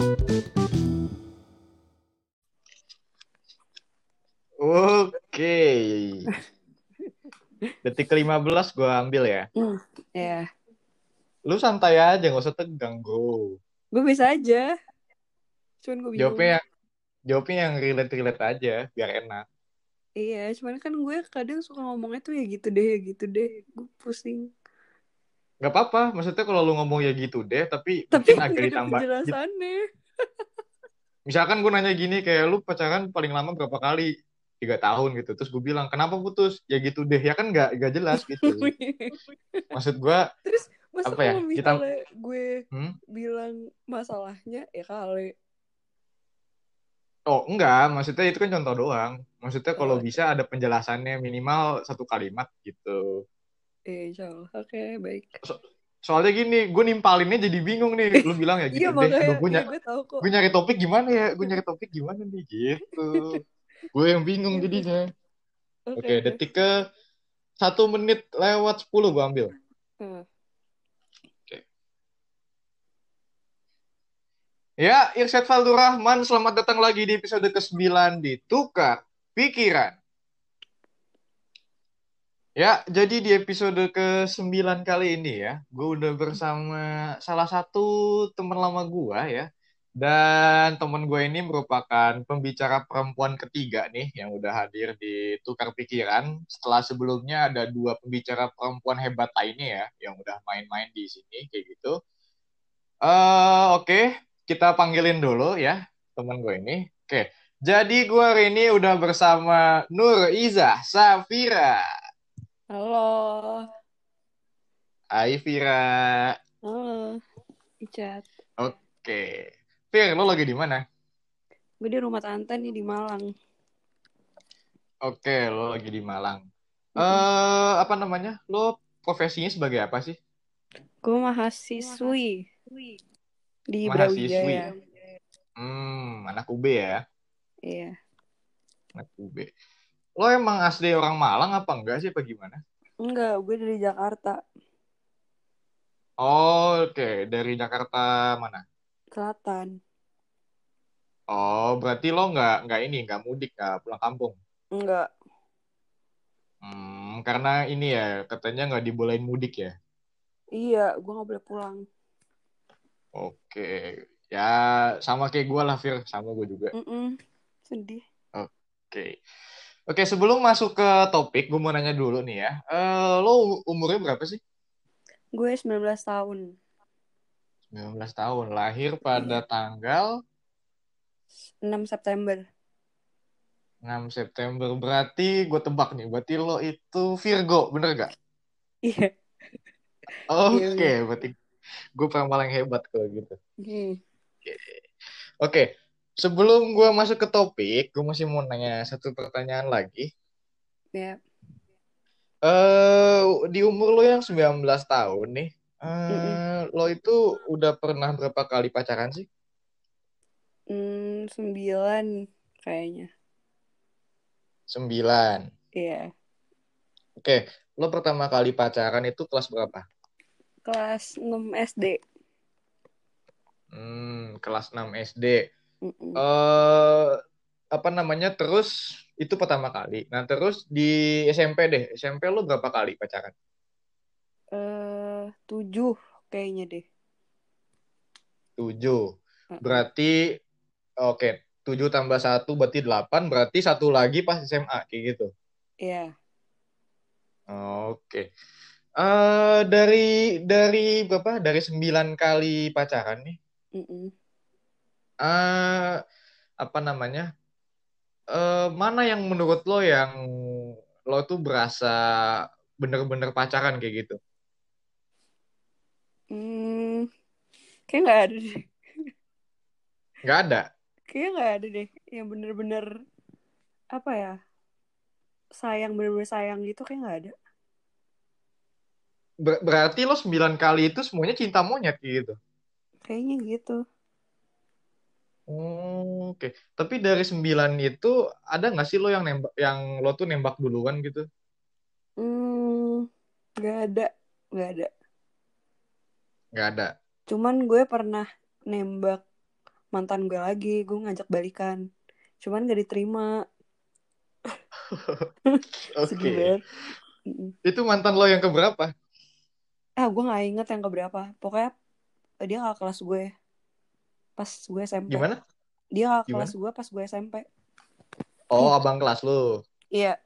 Oke. Detik ke-15 gue ambil ya. Hmm, ya. Lu santai aja, gak usah tegang, bro. Gue bisa aja. Cuman gue bingung. Jawabnya yang, jawabnya yang relate-relate aja, biar enak. Iya, cuman kan gue kadang suka ngomongnya tuh ya gitu deh, ya gitu deh. Gue pusing. Gak apa-apa, maksudnya kalau lu ngomong ya gitu deh, tapi, Tapi mungkin agak nggak ditambah. penjelasannya. Misalkan gue nanya gini, kayak lu pacaran paling lama berapa kali? Tiga tahun gitu. Terus gue bilang, kenapa putus? Ya gitu deh. Ya kan gak, gak jelas gitu. Maksud gue, Terus masa Apa ya, kita- gue hmm? bilang masalahnya ya kali. Oh enggak, maksudnya itu kan contoh doang. Maksudnya kalau Oh. bisa ada penjelasannya minimal satu kalimat gitu. Eh, insya Allah. Oke, baik. Soalnya gini, gue nimpalinnya jadi bingung nih. Lu bilang ya gitu Iya deh. makanya, gue, iya, ny- gue tahu kok. gue nyari topik gimana ya? Gue nyari topik gimana nih gitu. gue yang bingung jadinya. Oke, detik ke satu menit lewat 10 gue ambil. Hmm. Ya, Irsyad Faldur Rahman, selamat datang lagi di episode ke-9 di Tukar Pikiran. Ya, jadi di episode ke-9 kali ini ya, gue udah bersama salah satu teman lama gue ya. Dan teman gue ini merupakan pembicara perempuan ketiga nih yang udah hadir di Tukar Pikiran. Setelah sebelumnya ada dua pembicara perempuan hebat lainnya ya, yang udah main-main di sini kayak gitu. Eh, Oke, kita panggilin dulu ya teman gue ini. Oke, jadi gue hari ini udah bersama Nur Iza Safira. Halo. Hai Vira. Halo. Icat. Oke. Fir, lo lagi di mana? Gue di rumah tante nih di Malang. Oke, lo lagi di Malang. Eh, apa namanya? Lo profesinya sebagai apa sih? Gue mahasiswi di Mahasiswi. Brawijaya. Hmm, anak UB ya. Iya. Anak UB. Lo emang asli orang Malang apa enggak sih? Apa gimana? Enggak, gue dari Jakarta Oh, oke. Dari Jakarta mana? Selatan. Oh, berarti lo nggak nggak ini nggak mudik nggak pulang kampung? Enggak. Hmm, karena ini ya katanya nggak dibolehin mudik ya. Iya, gue gak boleh pulang. Oke, ya sama kayak gue lah Fir, sama gue juga. Mm-mm. Sedih. Oke, oke sebelum masuk ke topik, gue mau nanya dulu nih ya. Eh, lo umurnya berapa sih? Gue 19 tahun. 19 tahun, lahir pada tanggal 6 September. 6 September. Berarti gue tebak nih, berarti lo itu Virgo, bener gak? Iya. Oke, berarti gue paling hebat kalau gitu. Hmm. Oke, sebelum gue masuk ke topik, gue masih mau nanya satu pertanyaan lagi. Ya. Eh, di umur lo yang 19 tahun nih, eh, Mm-mm. lo itu udah pernah berapa kali pacaran sih? Hmm, 9 kayaknya. 9. Iya. Oke, lo pertama kali pacaran itu kelas berapa? Kelas 6 SD. Hmm, kelas 6 SD. Mm-mm. Eh, apa namanya? Terus itu pertama kali. Nah, terus di SMP deh. SMP lo berapa kali pacaran? Eh, 7 kayaknya deh. 7. Mm-mm. Berarti oke, 7 tambah 1 berarti 8, berarti satu lagi pas SMA kayak gitu. Iya. Oke. Eh dari dari berapa? Dari 9 kali pacaran nih. Mm-mm. Eh apa namanya? Eh mana yang menurut lo yang lo tuh berasa bener-bener pacaran kayak gitu? Hmm, kayak nggak ada deh. Nggak ada. Kayaknya nggak ada deh yang bener-bener apa ya sayang bener-bener sayang gitu kayak nggak ada. Ber- berarti lo 9 kali itu semuanya cinta monyet kayak gitu. Kayaknya gitu. Oh, Oke, Tapi dari 9 itu ada nggak sih lo yang nembak yang lo tuh nembak duluan gitu? Hmm, nggak ada, nggak ada. Nggak ada. Cuman gue pernah nembak mantan gue lagi gue ngajak balikan cuman gak diterima Oke. Mm-mm. Itu mantan lo yang keberapa? ah gue gak inget yang keberapa pokoknya eh, dia kakak kelas gue pas gue SMP Gimana? dia kakak Gimana? kelas gue pas gue SMP Oh, abang kelas lo. iya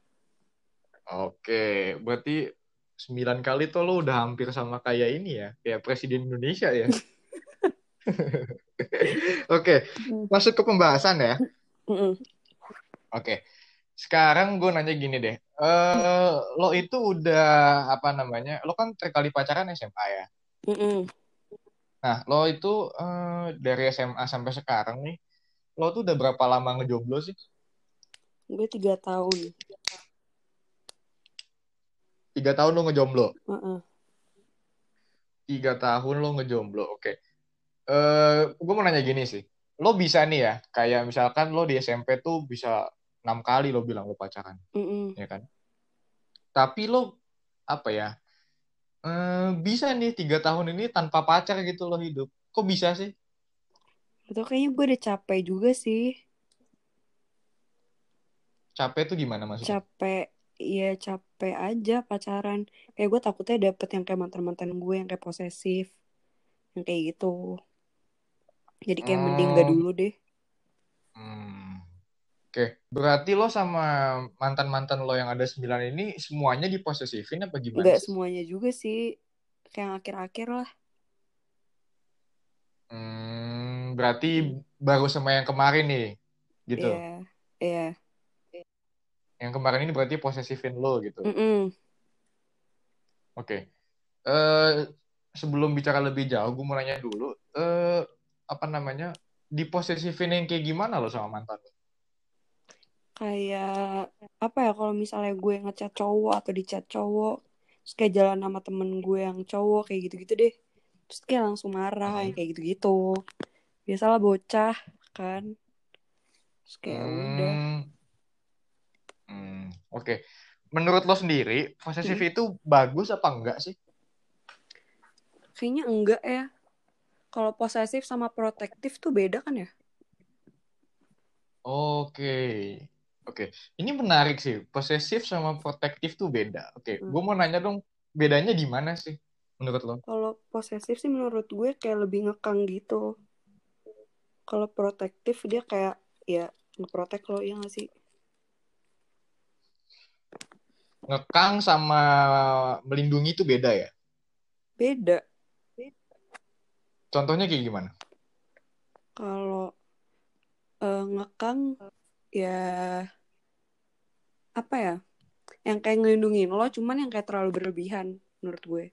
Oke, berarti sembilan kali tuh lo udah hampir sama kayak ini ya, kayak presiden Indonesia ya. Oke, masuk ke pembahasan ya. Oke, sekarang gue nanya gini deh. Eh, lo itu udah apa namanya? Lo kan terkali pacaran SMA ya. Mm-mm. Nah, lo itu eh, dari SMA sampai sekarang nih, lo tuh udah berapa lama ngejomblo sih? gue tiga tahun Tiga tahun lo ngejomblo. Heeh. Tiga tahun lo ngejomblo. Oke. Eh, gue mau nanya gini sih. Lo bisa nih ya, kayak misalkan lo di SMP tuh bisa enam kali lo bilang lo pacaran, Mm-mm. ya kan? Tapi lo apa ya? Eh, bisa nih tiga tahun ini tanpa pacar gitu lo hidup. Kok bisa sih? Betul kayaknya gue udah capek juga sih Capek tuh gimana maksudnya? capek iya capek aja pacaran kayak gue takutnya dapet yang kayak mantan mantan gue yang kayak posesif yang kayak gitu jadi kayak mending gak dulu deh Hmm. Oke, berarti lo sama mantan-mantan lo yang ada sembilan ini semuanya diposesifin apa gimana nggak sih? semuanya juga sih kayak yang akhir-akhir lah Hmm, berarti baru sama yang kemarin nih, gitu. iya iya Yang kemarin ini berarti posesifin lo gitu. Mm-mm. Oke. Eh, sebelum bicara lebih jauh, gue mau nanya dulu, eh, apa namanya, diposesifin yang kayak gimana lo sama mantan lo? Kayak apa ya kalau misalnya gue ngechat cowok atau dicat cowok terus kayak jalan sama temen gue yang cowok kayak gitu-gitu deh terus kayak langsung marah Hmm. kayak gitu-gitu biasalah bocah kan terus kayak udah Hmm. Hmm, Oke. Menurut lo sendiri, posesif Hmm. itu bagus apa enggak sih? kayaknya enggak ya kalau posesif sama protektif tuh beda kan ya Oke. Oke. Ini menarik sih. Posesif sama protektif tuh beda. Oke. Hmm. Gue mau nanya dong, bedanya di mana sih menurut lo? kalau posesif sih menurut gue kayak lebih ngekang gitu kalau protektif dia kayak ya ngeprotek lo ya gak sih Ngekang sama melindungi itu beda ya? beda Contohnya kayak gimana? kalau eh, ngekang ya apa ya yang kayak ngelindungin lo cuman yang kayak terlalu berlebihan menurut gue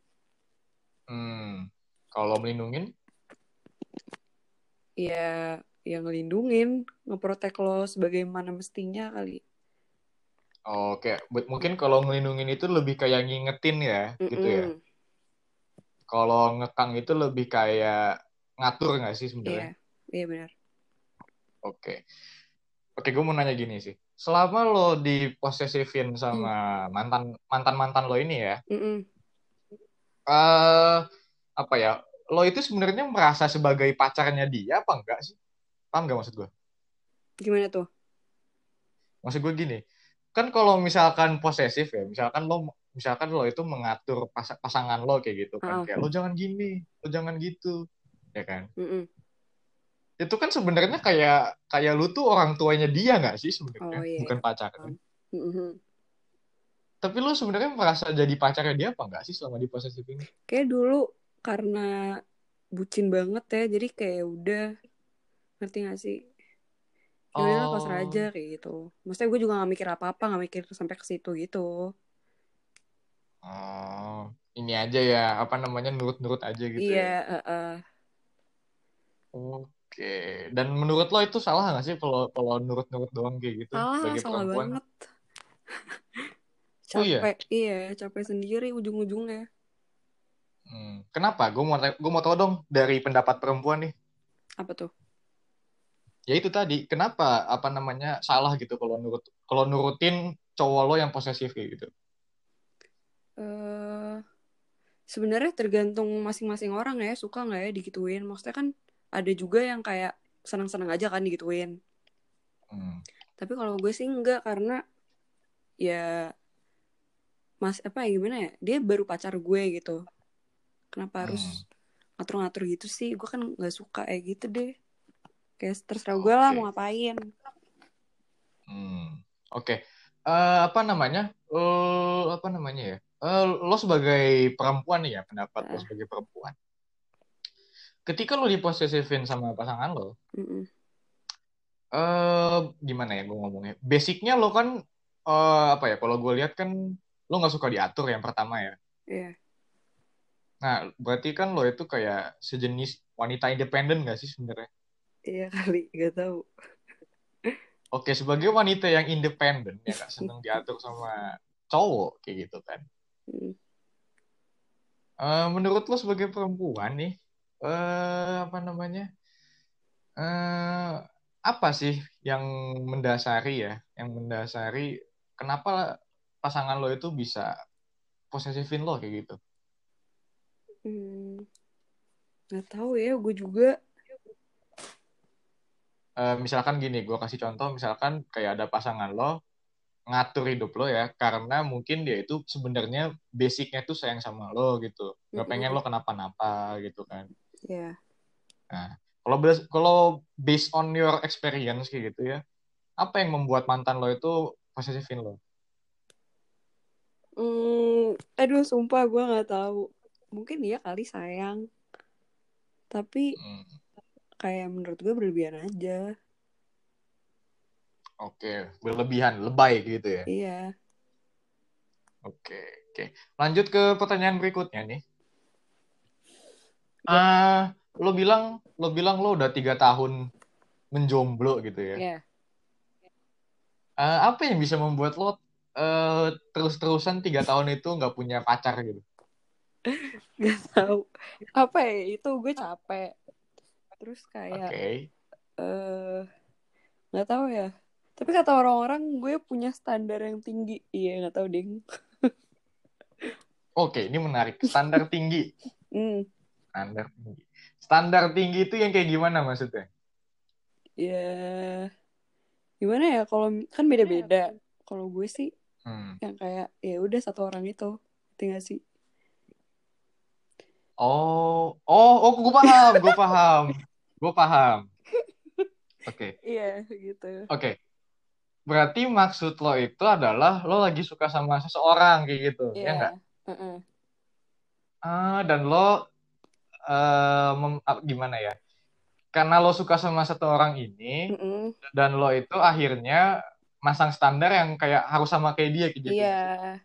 Hmm. Kalau melindungin, ya yang ngelindungin ngeprotek lo sebagaimana mestinya kali oke. Bu- Mungkin kalau ngelindungin itu lebih kayak ngingetin ya, gitu ya. Kalau ngekang itu lebih kayak ngatur nggak sih iya sebenarnya? iya benar Oke. Oke, gue mau nanya gini sih. Selama lo diposesifin sama mantan mantan mantan lo ini ya, Mm-mm. eh apa ya? Lo itu sebenarnya merasa sebagai pacarnya dia apa enggak sih? Paham nggak maksud gue? gimana tuh Maksud gue gini, kan kalau misalkan posesif ya, misalkan lo misalkan lo itu mengatur pas- pasangan lo kayak gitu kan, Ah. kayak lo jangan gini, lo jangan gitu, ya kan? Mm-mm. Itu kan sebenarnya kayak kayak lu tuh orang tuanya dia nggak sih sebenarnya, Oh, iya, bukan iya. pacarnya. Mm-mm. Tapi lu sebenarnya merasa jadi pacarnya dia apa enggak sih selama di posesif ini? kayak dulu karena bucin banget ya jadi kayak udah ngerti gak sih ya udah Oh. pasrah aja kayak gitu maksudnya gue juga gak mikir apa-apa gak mikir sampai ke situ gitu Oh, ini aja ya, apa namanya nurut-nurut aja gitu iya ya. eh, eh. Oke. Dan menurut lo itu salah nggak sih kalau kalau nurut-nurut doang kayak gitu salah sebagai salah perempuan? banget Oh, iya? capek iya capek sendiri ujung-ujungnya Hmm, Kenapa? Gue mau gue mau tahu dong dari pendapat perempuan nih. apa tuh Ya itu tadi, kenapa apa namanya salah gitu kalau nurut kalau nurutin cowok lo yang posesif kayak gitu? eh sebenarnya tergantung masing-masing orang ya suka nggak ya digituin maksudnya kan ada juga yang kayak senang-senang aja kan digituin Hmm. tapi kalau gue sih enggak karena ya mas apa ya gimana ya dia baru pacar gue gitu kenapa harus Hmm. ngatur-ngatur gitu sih gue kan nggak suka kayak gitu deh kayak terserah gue lah mau ngapain Hmm. Oke. Eh, apa namanya? Eh, apa namanya ya? Eh, lo sebagai perempuan nih ya, pendapat lo Ah. sebagai perempuan. Ketika lo diposesifin sama pasangan lo, Mm-mm. eh gimana ya gue ngomongnya? Basicnya lo kan eh, apa ya? Kalau gue lihat kan lo nggak suka diatur yang pertama ya. Iya. Nah, berarti kan lo itu kayak sejenis wanita independen gak sih sebenarnya? iya kali gak tahu Oke, sebagai wanita yang independen ya gak seneng diatur sama cowok kayak gitu kan. Mm. Eh, menurut lo sebagai perempuan nih, eh, apa namanya? Eh, apa sih yang mendasari ya, yang mendasari kenapa pasangan lo itu bisa posesifin lo kayak gitu? Hmm. nggak tahu ya gue juga Eh, misalkan gini, gue kasih contoh, misalkan kayak ada pasangan lo ngatur hidup lo ya, karena mungkin dia itu sebenarnya basicnya tuh sayang sama lo gitu, nggak pengen lo kenapa-napa gitu kan. Ya Nah, kalau kalau based on your experience kayak gitu ya, apa yang membuat mantan lo itu posesifin lo? Hmm, aduh sumpah gue nggak tahu mungkin dia kali sayang tapi Hmm, kayak menurut gue berlebihan aja Oke, berlebihan, lebay gitu ya. iya Oke, oke. Lanjut ke pertanyaan berikutnya nih. Ah, lo bilang, lo bilang lo udah tiga tahun menjomblo gitu ya. ya Ah, apa yang bisa membuat lo eh, terus-terusan tiga tahun itu nggak punya pacar gitu? nggak tahu apa ya itu gue capek terus kayak Oke. eh nggak tahu ya tapi kata orang-orang gue punya standar yang tinggi iya nggak tahu ding Oke, ini menarik. Standar tinggi. hmm Standar tinggi. Standar tinggi itu yang kayak gimana maksudnya? ya gimana ya kalau kan beda-beda kalau gue sih Hmm. yang kayak ya udah satu orang itu tinggal sih Oh, oh, oh, gue paham, gue paham, gue paham. Oke, iya gitu oke. Berarti maksud lo itu adalah lo lagi suka sama seseorang kayak gitu, ya iya nggak? Heeh. Ah, dan lo mem- ah, gimana ya? Karena lo suka sama satu orang ini, Mm-mm. dan lo itu akhirnya masang standar yang kayak harus sama kayak dia gitu. iya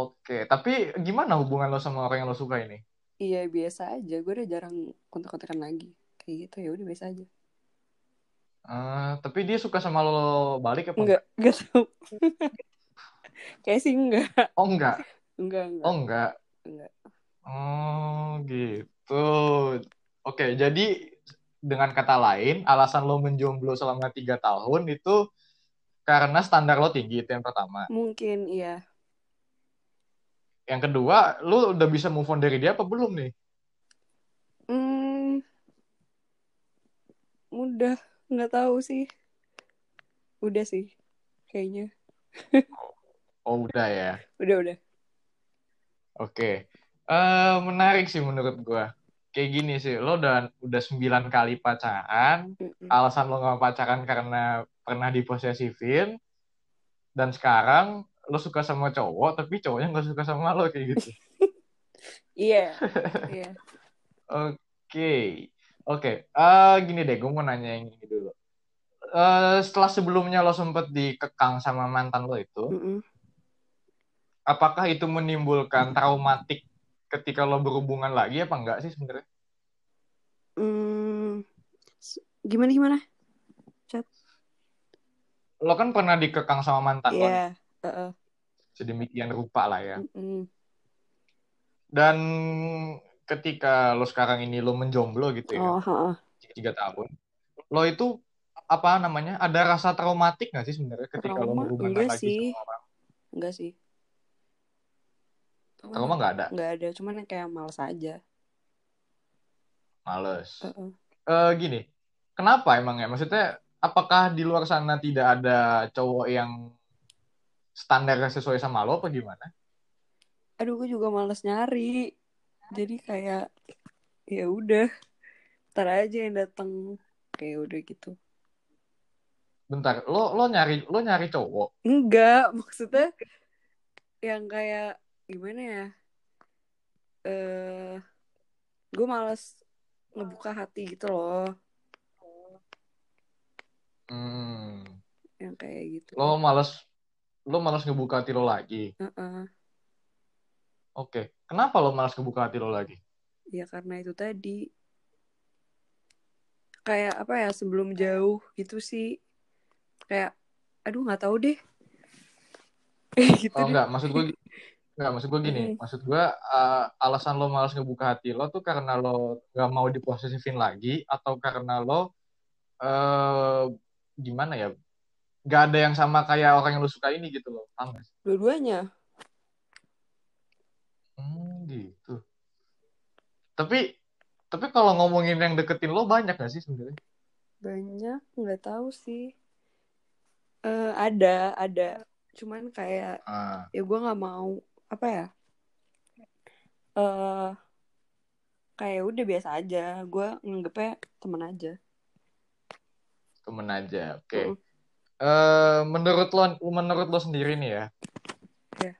Oke, tapi gimana hubungan lo sama orang yang lo suka ini? iya biasa aja gue udah jarang kontak-kontakan lagi kayak gitu ya udah biasa aja Eh, tapi dia suka sama lo balik apa enggak enggak tahu kayak sih enggak Oh enggak, enggak enggak oh enggak. enggak Oh gitu. Oke, jadi dengan kata lain, alasan lo menjomblo selama tiga tahun itu karena standar lo tinggi itu yang pertama. mungkin iya Yang kedua, lo udah bisa move on dari dia apa belum nih? hmm udah nggak tahu sih udah sih kayaknya Oh udah ya. udah udah Oke, Eh menarik sih menurut gua. Kayak gini sih, lo udah udah sembilan kali pacaran, Mm-mm. alasan lo gak pacaran karena pernah diposesifin, dan sekarang lo suka sama cowok, tapi cowoknya gak suka sama lo kayak gitu. iya iya Oke, oke. Eh, gini deh, gue mau nanya yang ini dulu. Eh, setelah sebelumnya lo sempet dikekang sama mantan lo itu, Mm-mm. apakah itu menimbulkan traumatik ketika lo berhubungan lagi apa enggak sih sebenarnya? Hmm, gimana gimana Lo kan pernah dikekang sama mantan lo, iya Heeh. sedemikian rupa lah ya. Mm-mm. Dan ketika lo sekarang ini lo menjomblo gitu ya, oh heeh. tiga tahun, lo itu apa namanya? Ada rasa traumatik nggak sih sebenarnya ketika lo Trauma? berhubungan Enggak lagi sih. sama orang? enggak sih Trauma nggak ada, enggak ada cuman kayak males aja males. Heeh. eh, gini, kenapa emang ya? Maksudnya, apakah di luar sana tidak ada cowok yang standarnya sesuai sama lo apa gimana? aduh gue juga males nyari jadi kayak ya udah ntar aja yang datang kayak udah gitu Bentar, lo lo nyari lo nyari cowok. enggak maksudnya yang kayak gimana ya eh gue males ngebuka hati gitu loh Hmm, yang kayak gitu lo males lo males ngebuka hati lo lagi. Heeh. Oke, kenapa lo males ngebuka hati lo lagi? ya karena itu tadi kayak apa ya sebelum jauh gitu sih kayak aduh nggak tahu deh gitu Oh deh. enggak, maksud gue enggak maksud gue gini, Mm-mm. maksud gue uh, alasan lo males ngebuka hati lo tuh karena lo nggak mau diposesifin lagi atau karena lo eh gimana ya? Gak ada yang sama kayak orang yang lo suka ini gitu loh, paham dua-duanya Hmm, gitu. Tapi tapi kalau ngomongin yang deketin lo banyak gak sih sebenarnya? banyak nggak tahu sih Eh ada ada cuman kayak Ah, ya gue nggak mau apa ya eh kayak udah biasa aja gue nganggepnya temen aja temen aja, oke. Mm. Eh, menurut lo menurut lo sendiri nih ya. Ya.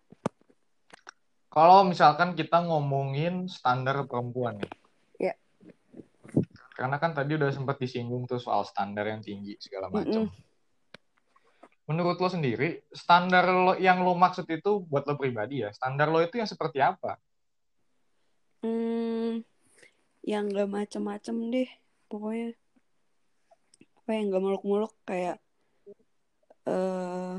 Kalau misalkan kita ngomongin standar perempuan nih. Ya. Karena kan tadi udah sempat disinggung tuh soal standar yang tinggi segala macam. Mm-mm. Menurut lo sendiri, standar lo yang lo maksud itu buat lo pribadi ya. Standar lo itu yang seperti apa? Hmm, yang gak macem-macem deh pokoknya apa yang gak muluk-muluk kayak eh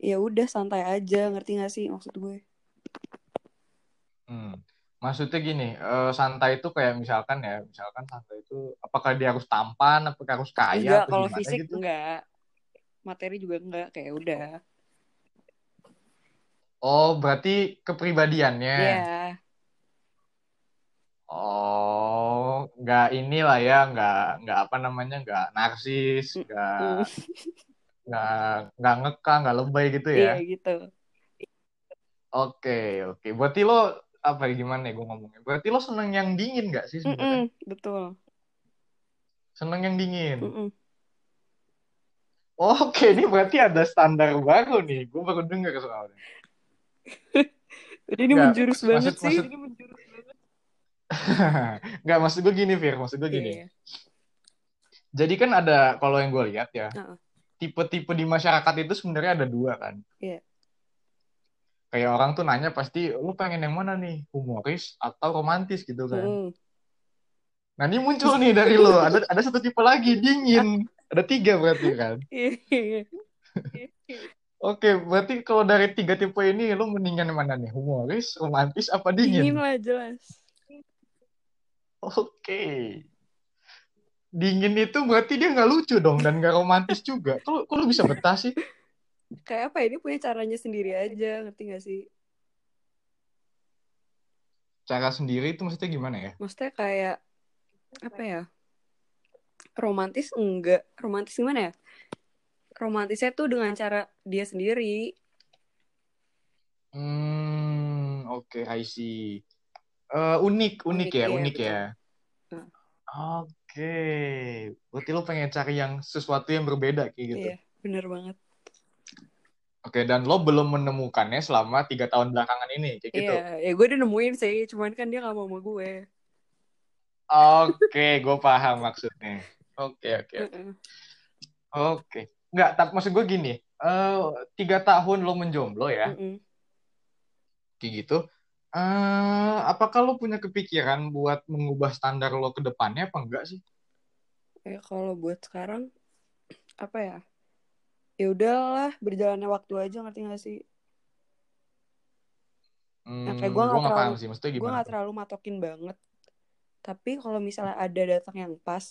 ya udah santai aja ngerti gak sih maksud gue Hmm. Maksudnya gini, eh, santai itu kayak misalkan ya, misalkan santai itu apakah dia harus tampan, apakah harus kaya, enggak kalau fisik gitu? enggak materi juga enggak kayak udah Oh, berarti kepribadiannya. ya Oh, nggak inilah ya, nggak nggak apa namanya, nggak narsis, Mm, nggak mm. nggak nggak ngekang, nggak lebay gitu iya ya. gitu Oke, oke. Berarti lo apa ya, gimana ya gue ngomongnya? Berarti lo seneng yang dingin nggak sih sebenarnya? Mm-mm, betul Seneng yang dingin. Mm-mm. Oke, ini berarti ada standar baru nih. Gue baru dengar soalnya. Ini Nggak, menjurus banget maksud sih maksud nggak maksud gue gini, Fir. Maksud gue Iya, gini. iya. Jadi kan ada kalau yang gue lihat ya, tipe-tipe di masyarakat itu sebenarnya ada dua kan. Iya. Kayak orang tuh nanya pasti, lu pengen yang mana nih? Humoris atau romantis gitu kan. Mm. Nah ini muncul nih dari lo, ada ada satu tipe lagi, dingin. Ada tiga berarti kan. Oke, berarti kalau dari tiga tipe ini, lo mendingan yang mana nih? Humoris, romantis, apa dingin dingin? lah jelas Oke. Dingin itu berarti dia nggak lucu dong, dan nggak romantis juga. Kok lo bisa betah sih? Kayak apa ya, ini punya caranya sendiri aja ngerti gak sih Cara sendiri itu maksudnya gimana ya? maksudnya kayak apa ya romantis enggak romantis gimana ya romantisnya tuh dengan cara dia sendiri Hmm, oke, I see. Eh, unik, unik Unik, ya, iya, unik betul. ya. Oke, berarti lo pengen cari yang sesuatu yang berbeda kayak gitu. iya bener banget Oke, dan lo belum menemukannya selama tiga tahun belakangan ini, kayak gitu. iya ya gue udah nemuin sih cuman kan dia gak mau sama gue Oke, gue paham maksudnya. Oke, oke, oke. Heeh. Oke. Nggak, tapi maksud gue gini, eh, tiga tahun lo menjomblo ya, Mm-mm. kayak gitu. Eh, apakah lo punya kepikiran buat mengubah standar lo ke depannya apa enggak sih? ya kalau buat sekarang apa ya ya udahlah berjalannya waktu aja ngerti gak sih Hmm, kayak gue gue nggak nggak paham terlalu- sih, maksudnya gue gimana? nggak tuh? terlalu matokin banget tapi kalau misalnya ada datang yang pas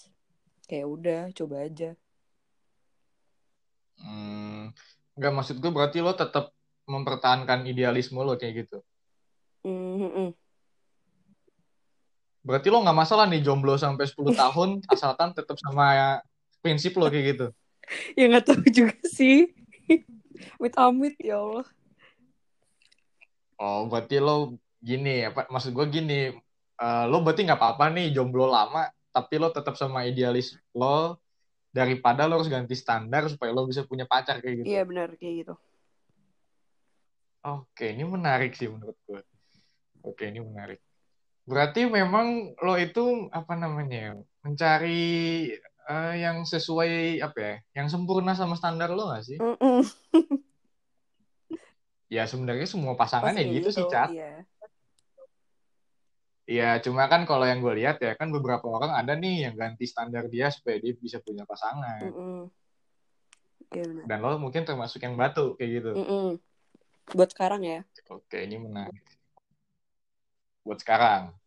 kayak udah coba aja Hmm, nggak maksud gue berarti lo tetap mempertahankan idealisme lo kayak gitu. Mm-mm. Berarti lo nggak masalah nih jomblo sampai 10 tahun asalkan tetap sama prinsip lo kayak gitu. Ya nggak tahu juga sih amit amit ya Allah Oh, berarti lo gini apa maksud gue gini eh, lo berarti nggak apa-apa nih jomblo lama tapi lo tetap sama idealis lo daripada lo harus ganti standar supaya lo bisa punya pacar kayak gitu. iya benar kayak gitu Oke, ini menarik sih menurut gue. Oke, ini menarik. Berarti memang lo itu apa namanya ya, mencari eh, yang sesuai apa ya, yang sempurna sama standar lo nggak sih? Mm-mm. Ya sebenarnya semua pasangan Pasti ya gitu sih, Cat. iya Iya, cuma kan kalau yang gue lihat ya kan beberapa orang ada nih yang ganti standar dia supaya dia bisa punya pasangan. Iya benar Dan lo mungkin termasuk yang batu kayak gitu. Mm-mm. buat sekarang ya Oke, ini menarik. Buat sekarang.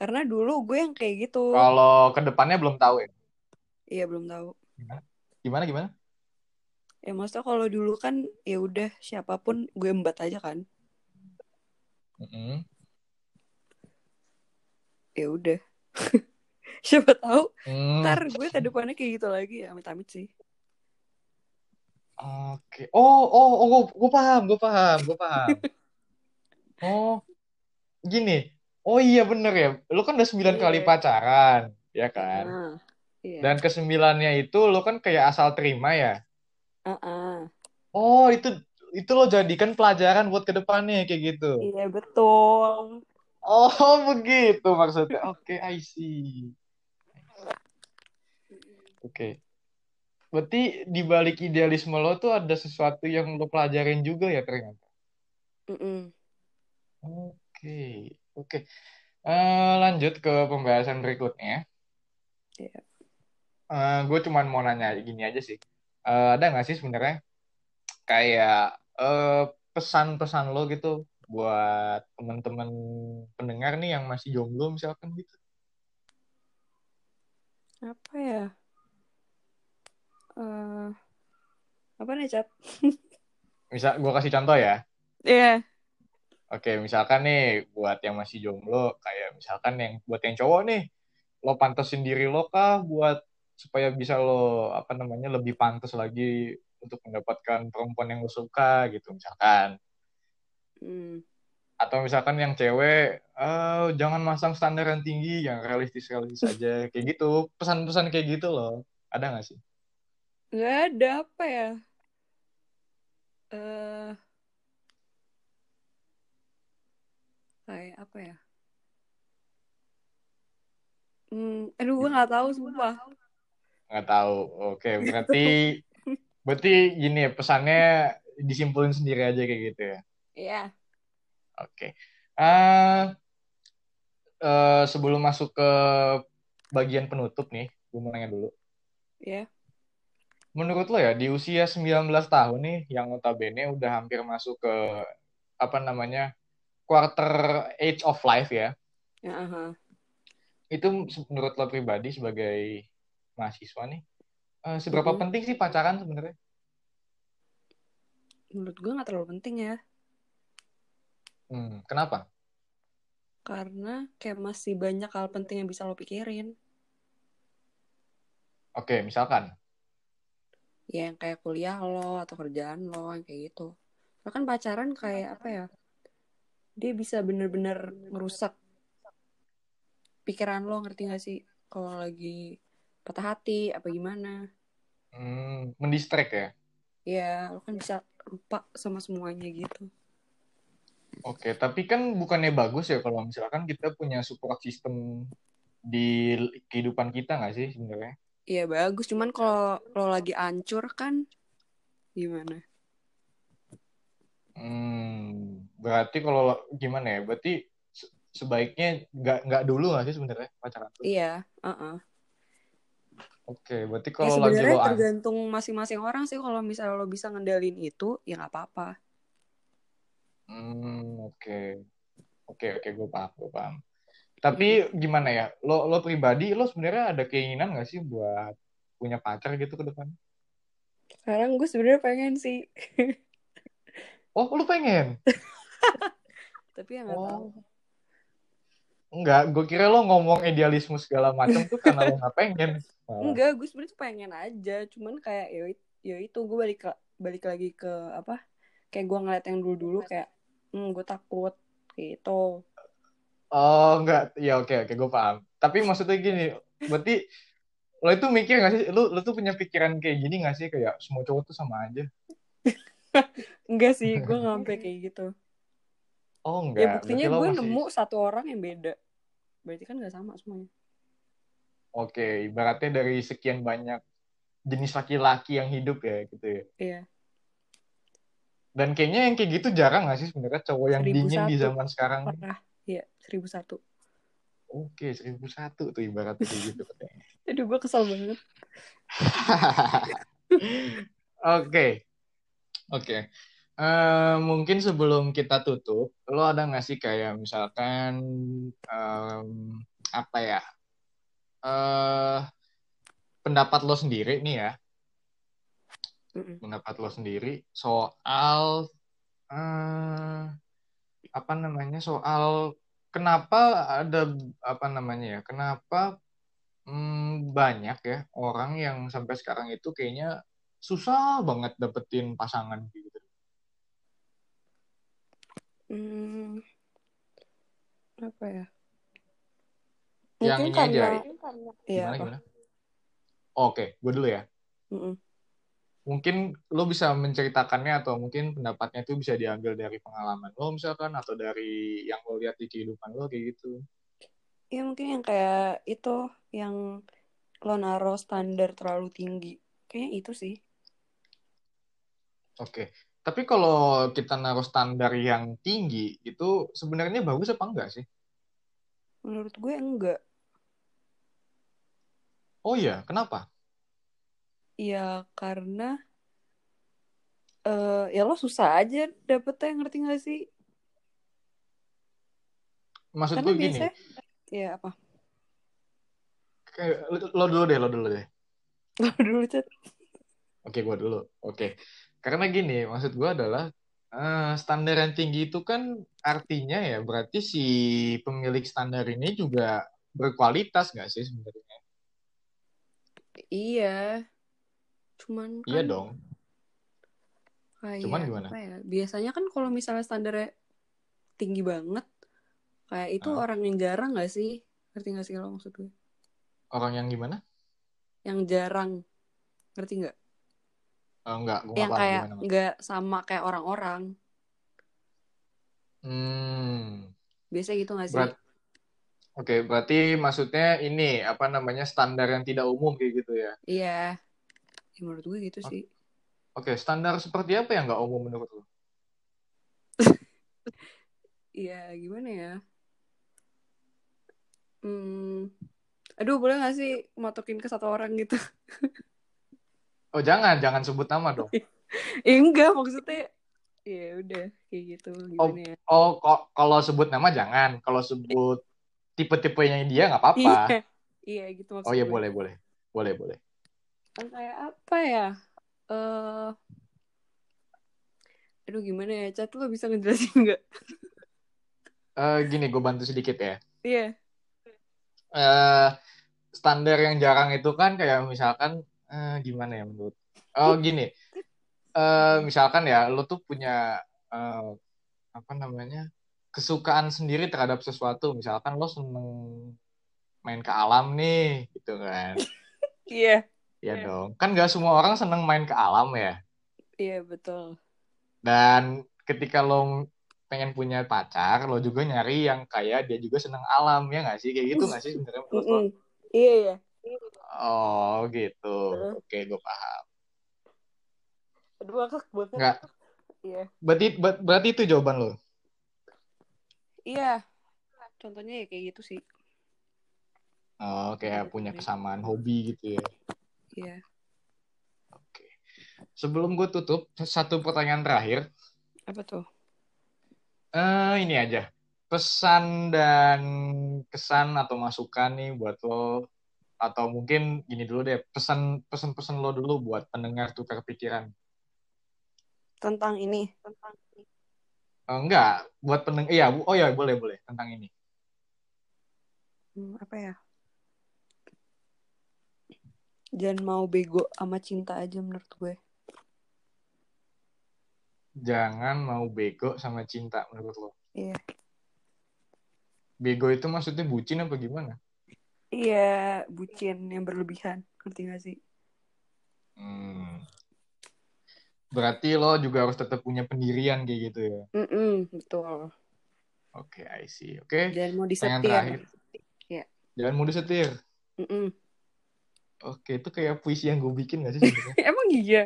karena dulu gue yang kayak gitu Kalau ke depannya belum tahu ya. Iya belum tahu Gimana gimana? ya maksudnya kalau dulu kan ya udah siapa pun gue embat aja kan Mm-mm. ya udah siapa tahu Hmm, ntar gue ke depannya kayak gitu lagi ya amit amit sih Oke. Oh, oh, oh, gue, gue paham, gue paham, gue paham. Oh, gini. Oh iya bener ya. Lu kan udah sembilan Iya. kali pacaran, ya kan? Ah, iya Dan kesembilannya itu lo kan kayak asal terima ya. Ah. Oh, itu itu lo jadikan pelajaran buat ke depannya kayak gitu. iya betul Oh, begitu maksudnya. Oke, I see. Oke. Berarti di balik idealisme lo tuh ada sesuatu yang lo pelajarin juga ya ternyata. Oke, oke. Eh, lanjut ke pembahasan berikutnya. Iya. Eh, gue cuma mau nanya gini aja sih. Eh, ada nggak sih sebenarnya kayak eh, pesan-pesan lo gitu buat teman-teman pendengar nih yang masih jomblo misalkan gitu? apa ya eh apa nih cat Misal, gue kasih contoh ya. iya Oke, misalkan nih buat yang masih jomblo, kayak misalkan yang buat yang cowok nih, lo pantasin diri lo kah buat supaya bisa lo apa namanya lebih pantas lagi untuk mendapatkan perempuan yang lo suka gitu misalkan. Hmm. Atau misalkan yang cewek, eh, jangan masang standar yang tinggi, yang realistis-realistis aja, kayak gitu. Pesan-pesan kayak gitu loh. Ada nggak sih? nggak ada apa ya eh kayak apa ya hmm, aduh gue nggak tahu sumpah Nggak tahu. Oke, berarti berarti gini ya, pesannya disimpulin sendiri aja kayak gitu ya. iya Oke. Eh, eh, sebelum masuk ke bagian penutup nih, gue mau nanya dulu. ya Menurut lo ya, di usia 19 tahun nih, yang notabene udah hampir masuk ke, apa namanya, quarter age of life ya, ya aha. itu menurut lo pribadi sebagai mahasiswa nih, eh, seberapa Mhm. penting sih pacaran sebenarnya? menurut gue nggak terlalu penting ya Hmm, kenapa? karena kayak masih banyak hal penting yang bisa lo pikirin Oke, misalkan. ya yang kayak kuliah lo atau kerjaan lo yang kayak gitu bahkan pacaran kayak apa ya dia bisa bener-bener ngerusak pikiran lo ngerti gak sih kalau lagi patah hati apa gimana Hmm, mendistract ya? ya lo kan bisa lupa sama semuanya gitu Oke, tapi kan bukannya bagus ya kalau misalkan kita punya support system di kehidupan kita nggak sih sebenarnya? Iya bagus cuman kalau lo lagi ancur kan gimana Hmm, berarti kalau gimana ya? Berarti se- sebaiknya nggak nggak dulu nggak sih sebenarnya pacaran tuh? iya uh-uh. Oke, berarti ya kalau lagi sebenarnya lo an- tergantung masing-masing orang sih kalau misalnya lo bisa ngendalin itu ya nggak apa-apa Hmm, oke, oke, oke, gue paham, gue paham. Tapi gimana ya? Lo lo pribadi lo sebenarnya ada keinginan nggak sih buat punya pacar gitu ke depan? sekarang gue sebenarnya pengen sih Oh, lo pengen? tapi ya nggak tahu Oh, Enggak, gue kira lo ngomong idealisme segala macam tuh karena lo nggak pengen. Enggak gue sebenarnya pengen aja cuman kayak ya, it- ya itu gue balik ke- balik lagi ke apa kayak gue ngeliat yang dulu dulu kayak hmm gue takut gitu Oh, enggak. Ya oke oke, gue paham. Tapi maksudnya gini, berarti lo itu mikir gak sih, lo, lo tuh punya pikiran kayak gini gak sih, kayak semua cowok tuh sama aja? enggak sih gue nggak sampai kayak gitu Oh ya enggak, buktinya berarti lo gue masih... nemu satu orang yang beda berarti kan nggak sama semuanya Oke, ibaratnya dari sekian banyak jenis laki-laki yang hidup ya, gitu ya. iya Dan kayaknya yang kayak gitu jarang gak sih sebenarnya cowok yang Seribu dingin di zaman sekarang? parah iya seribu satu Oke, seribu satu tuh ibaratnya kayak gitu. aduh gue kesel banget Oke, oke. Eh, mungkin sebelum kita tutup, lo ada nggak sih kayak misalkan em, apa ya? eh pendapat lo sendiri nih ya, Mm-mm. pendapat lo sendiri soal eh apa namanya? Soal kenapa ada apa namanya ya? Kenapa hmm, banyak ya orang yang sampai sekarang itu kayaknya susah banget dapetin pasangan gitu. Hmm, apa ya? Yang Mungkin ini aja. karena Gimana Iya, apa? gimana? Oke, gue dulu ya. Mm-mm. Mungkin lo bisa menceritakannya atau mungkin pendapatnya itu bisa diambil dari pengalaman lo misalkan atau dari yang lo lihat di kehidupan lo kayak gitu. Ya mungkin yang kayak itu yang lo naruh standar terlalu tinggi. Kayaknya itu sih. Oke. Tapi kalau kita naruh standar yang tinggi itu sebenarnya bagus apa enggak sih? Menurut gue enggak. Oh iya, kenapa? Ya karena eh ya lo susah aja dapetnya ngerti gak sih? Maksud Karena gue gini, biasanya ya apa? lo dulu deh, lo dulu deh. Lo dulu Chat. Oke, gue dulu. Oke. Karena gini, maksud gue adalah eh, standar yang tinggi itu kan artinya ya berarti si pemilik standar ini juga berkualitas nggak sih sebenarnya? Iya. Cuman kan Iya dong. kayak Cuman gimana? apa ya? Biasanya kan kalau misalnya standarnya tinggi banget, kayak itu Ah. orang yang jarang gak sih? Ngerti gak sih kalau maksud gue? Orang yang gimana? Yang jarang. Ngerti gak? Eh, enggak, gue nggak Yang kayak gimana. Nggak sama kayak orang-orang. Hmm. Biasanya gitu gak sih? Berat, oke, berarti maksudnya ini apa namanya standar yang tidak umum kayak gitu ya? Iya. Ya, menurut gue gitu O- sih. Oke, standar seperti apa yang nggak umum menurut lo? Iya, gimana ya? Hmm. Aduh, boleh gak sih matokin ke satu orang gitu? Oh jangan, jangan sebut nama dong. ya enggak, maksudnya ya udah kayak gitu Oh, ya? oh, ko- kalau sebut nama jangan. Kalau sebut tipe-tipenya dia nggak apa-apa. Iya. Iya, gitu Oh maksud iya boleh, boleh, boleh, boleh. Kayak apa ya? Eh Aduh, gimana ya? Cat, lo bisa ngejelasin nggak? Eh, gini, gue bantu sedikit ya. Iya. eh standar yang jarang itu kan kayak misalkan eh, gimana ya menurut oh gini eh misalkan ya lo tuh punya eh, apa namanya kesukaan sendiri terhadap sesuatu misalkan lo seneng main ke alam nih gitu kan Iya. ya dong kan gak semua orang seneng main ke alam ya Iya, betul. dan ketika lo pengen punya pacar lo juga nyari yang kayak dia juga seneng alam ya nggak sih kayak gitu nggak sih sebenarnya menurut lo. Iya, iya. Oh gitu Heeh. oke gue paham Aduh, ngakak banget. nggak Iya. Berarti ber- berarti itu jawaban lo. Iya. Contohnya ya kayak gitu sih. Oh, kayak punya kesamaan hobi gitu ya. Iya. Oke. Sebelum gue tutup, satu pertanyaan terakhir. Apa tuh? Eh, ini aja. Pesan dan kesan atau masukan nih buat lo atau mungkin gini dulu deh, pesan pesan-pesan lo dulu buat pendengar tukar pikiran. Tentang ini. Eh, enggak, buat pendengar. Iya, oh ya boleh boleh tentang ini. Hmm, apa ya? Jangan mau bego sama cinta aja menurut gue. Jangan mau bego sama cinta menurut lo. Iya. Bego itu maksudnya bucin apa gimana? Iya, bucin yang berlebihan. Ngerti gak sih? Hmm. Berarti lo juga harus tetap punya pendirian kayak gitu ya. Mm-mm, betul. Oke, I see. Oke, Dan mau pertanyaan disetir. terakhir. Iya. Jangan mau disetir. Mm-mm. Oke, itu kayak puisi yang gue bikin gak sih sebenarnya? Emang iya?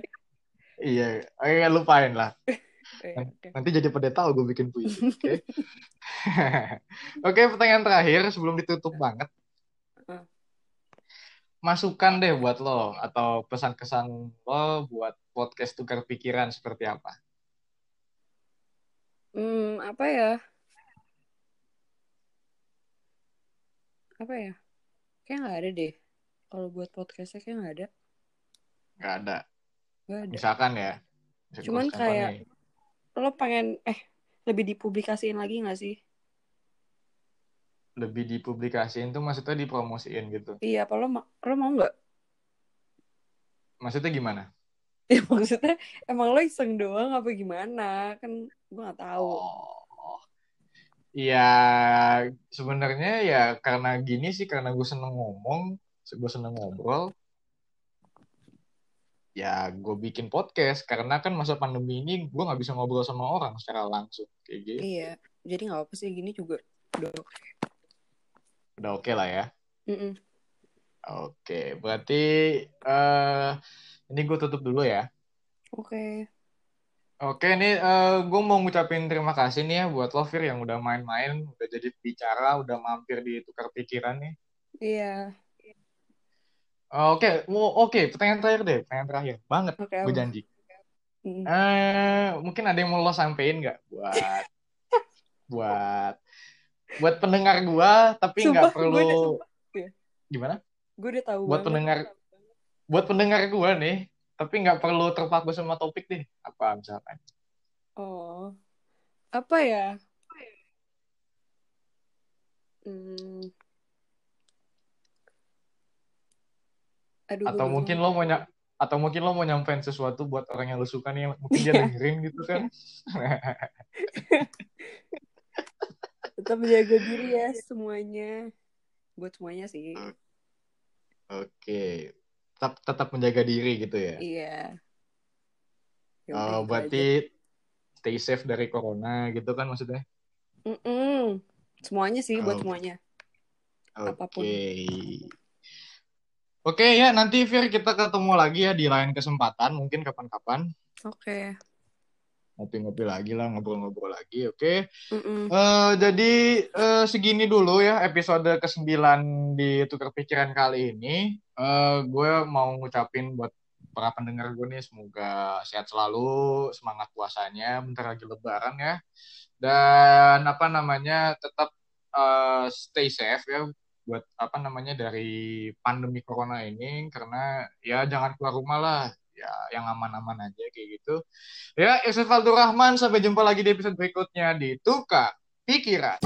iya, oke lupain lah. Nanti jadi pada tahu gue bikin puisi. Oke. Oke, pertanyaan terakhir sebelum ditutup banget. Masukan deh buat lo atau pesan-kesan lo buat podcast tukar pikiran seperti apa? Hmm, apa ya? Apa ya? Kayak nggak ada deh. Kalau buat podcastnya kayak nggak ada. Gak ada. Nggak ada. Misalkan ya. Cuman kayak- nih. Lo pengen eh lebih dipublikasiin lagi nggak sih? Lebih dipublikasiin tuh maksudnya dipromosiin gitu. Iya, apa lo, ma- lo mau nggak? Maksudnya gimana? Ya maksudnya emang lo iseng doang apa gimana? Kan gue nggak tahu. Oh. Ya, sebenarnya ya karena gini sih, karena gue seneng ngomong, gue seneng ngobrol, ya gue bikin podcast. Karena kan masa pandemi ini gue nggak bisa ngobrol sama orang secara langsung. Kayak gitu. Iya, jadi nggak apa sih gini juga. Udah. Udah oke lah ya. Mm-mm. Oke, berarti eh ini gue tutup dulu ya. Oke. Oke, ini gue mau ngucapin terima kasih nih ya buat lo, Fir, yang udah main-main, udah jadi bicara, udah mampir di tukar pikiran nih. Iya. Oke, mau- oke, pertanyaan terakhir deh, pertanyaan terakhir banget, Oke. gue janji. Mm. Eh, mungkin ada yang mau lo sampein nggak buat buat buat pendengar gue, tapi nggak udah- perlu sumpah. Iya. gimana? Gue udah tahu Buat banget. pendengar, buat pendengar gue nih, tapi nggak perlu terpaku sama topik deh. Apa misalkan? Oh. Apa ya? Hmm. Aduh, Atau mungkin lo mau ny- atau mungkin lo mau nyampein sesuatu buat orang yang lo suka nih, mungkin dia Iya. dengerin gitu kan? tetap menjaga diri ya semuanya. Buat semuanya sih. Oke, tetap tetap menjaga diri gitu ya. Iya. Ya udah Oh, gitu aja. berarti stay safe dari corona gitu kan maksudnya? Mm-mm. Semuanya sih buat Oh. semuanya. Oke. Apa pun. Oke ya, nanti Fir kita ketemu lagi ya di lain kesempatan, mungkin kapan-kapan. Oke. Ngopi-ngopi lagi lah, ngobrol-ngobrol lagi, oke. Mm-mm. Eh, jadi eh, segini dulu ya episode ke-9 di Tukar Pikiran kali ini. Eh, gue mau ngucapin buat para pendengar gue nih semoga sehat selalu, semangat puasanya, bentar lagi lebaran ya. Dan apa namanya tetap eh, stay safe ya buat apa namanya dari pandemi corona ini karena ya jangan keluar rumah lah. Ya yang aman-aman aja kayak gitu. Ya, Yusuf Faldur Rahman sampai jumpa lagi di episode berikutnya di Tukar Pikiran.